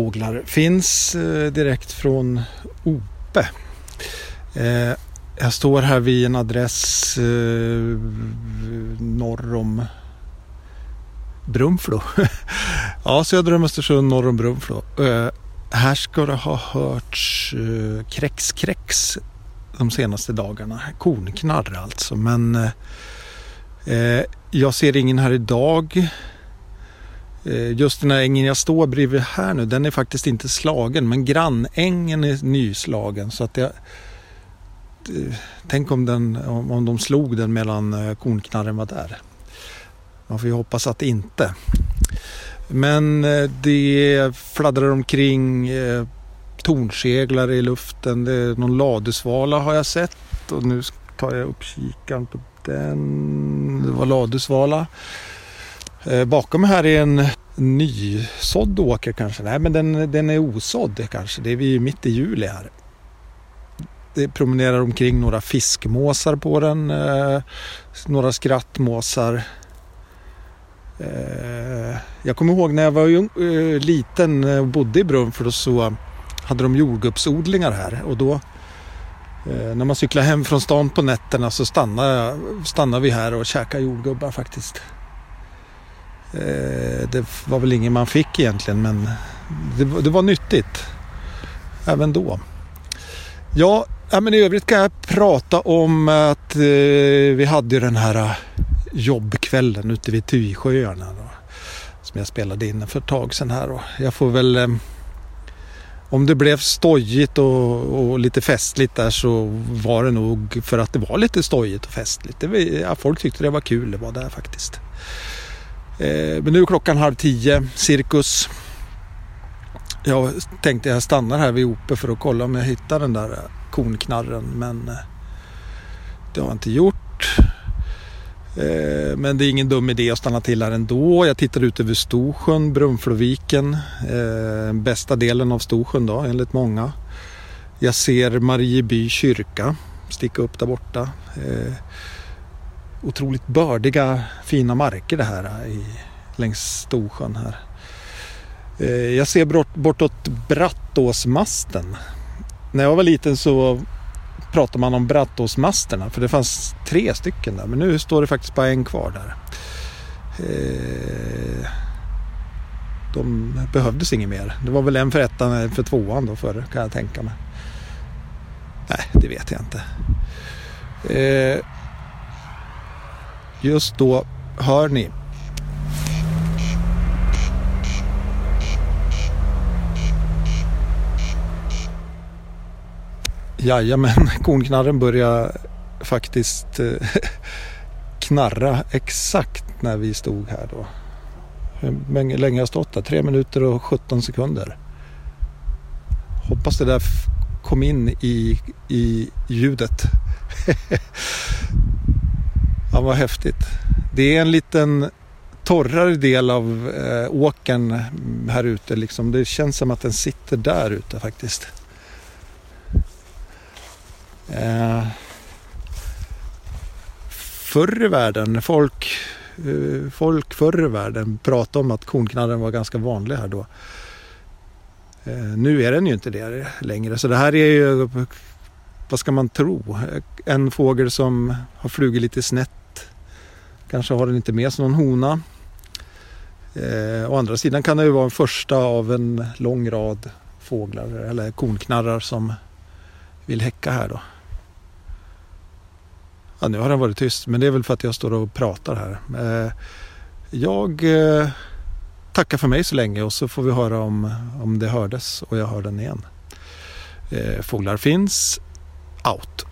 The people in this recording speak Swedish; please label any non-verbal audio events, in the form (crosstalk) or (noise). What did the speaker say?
fåglar finns eh, direkt från Ope. Eh, jag står här vid en adress eh, norr om Brunflo. (laughs) ja, söder om Östersund, norr om Brunflo. Här ska det ha hörts kräks-kräks de senaste dagarna. Kornknarr alltså. Men jag ser ingen här idag. Eh, just den här ängen jag står bredvid här nu, den är faktiskt inte slagen. Men grannängen är nyslagen. Så att jag, eh, tänk om, den, om de slog den medan eh, kornknarren var där. Man får ju hoppas att inte. Men det fladdrar omkring tornseglar i luften. Det är någon ladusvala har jag sett och nu tar jag upp kikaren på den. Det var ladusvala. Eh, bakom här är en nysådd åker kanske. Nej, men den, den är osådd kanske. Det är vi mitt i juli här. Det promenerar omkring några fiskmåsar på den. Eh, några skrattmåsar. Eh, jag kommer ihåg när jag var liten och bodde i Brunflo så hade de jordgubbsodlingar här och då när man cyklar hem från stan på nätterna så stannar, stannar vi här och käkar jordgubbar faktiskt. Eh, det var väl ingen man fick egentligen men det, det var nyttigt även då. Ja, men i övrigt kan jag prata om att eh, vi hade den här eh, jobbkvällen ute vid Tysjöarna. Som jag spelade in för ett tag sedan här. Och jag får väl eh, om det blev stojigt och, och, lite festligt där så var det nog för att det var lite stojigt och festligt. Det var, ja, folk tyckte det var kul, det var där faktiskt. Eh, men nu är klockan halv tio, cirkus. Jag tänkte jag stannar här vid Ope för att kolla om jag hittar den där eh, konknarren men eh, det har jag inte gjort. Men det är ingen dum idé att stanna till här ändå. Jag tittar ut över Storsjön, Brunfloviken. Bästa delen av Storsjön då, enligt många. Jag ser Marieby kyrka sticka upp där borta. Otroligt bördiga, fina marker det här eh, i, längs Storsjön här. Eh, jag ser bort, bortåt Brattåsmasten. När jag var liten så pratade man om Brattåsmasterna för det fanns tre stycken där men nu står det faktiskt bara en kvar där. Eh, de behövdes inget mer. Det var väl en för ettan och en för tvåan då förr kan jag tänka mig. Nej, det vet jag inte. Just då hör ni Jajamän, (laughs) kornknarren börjar faktiskt eh, (laughs) knarra exakt när vi stod här då. Hur länge har jag stått där? 3 minuter och 17 sekunder. Hoppas det där kom in i, i ljudet. (laughs) ja, vad häftigt. Det är en liten torrare del av eh, åkern här ute. Liksom. Det känns som att den sitter där ute faktiskt. Eh, förr i världen, folk, eh, folk förr i världen pratade om att kornknarren var ganska vanlig här då. Eh, nu är den ju inte det längre så det här är ju, vad ska man tro, eh, en fågel som har flugit lite snett. Kanske har den inte med sig någon hona. Eh, å andra sidan kan det ju vara en första av en lång rad fåglar eller kornknarrar som vill häcka här då. Ja, nu har den varit tyst, men det är väl för att jag står och pratar här. Eh, jag eh, tackar för mig så länge och så får vi höra om, om det hördes och jag hör den igen. Eh, fåglar finns, out.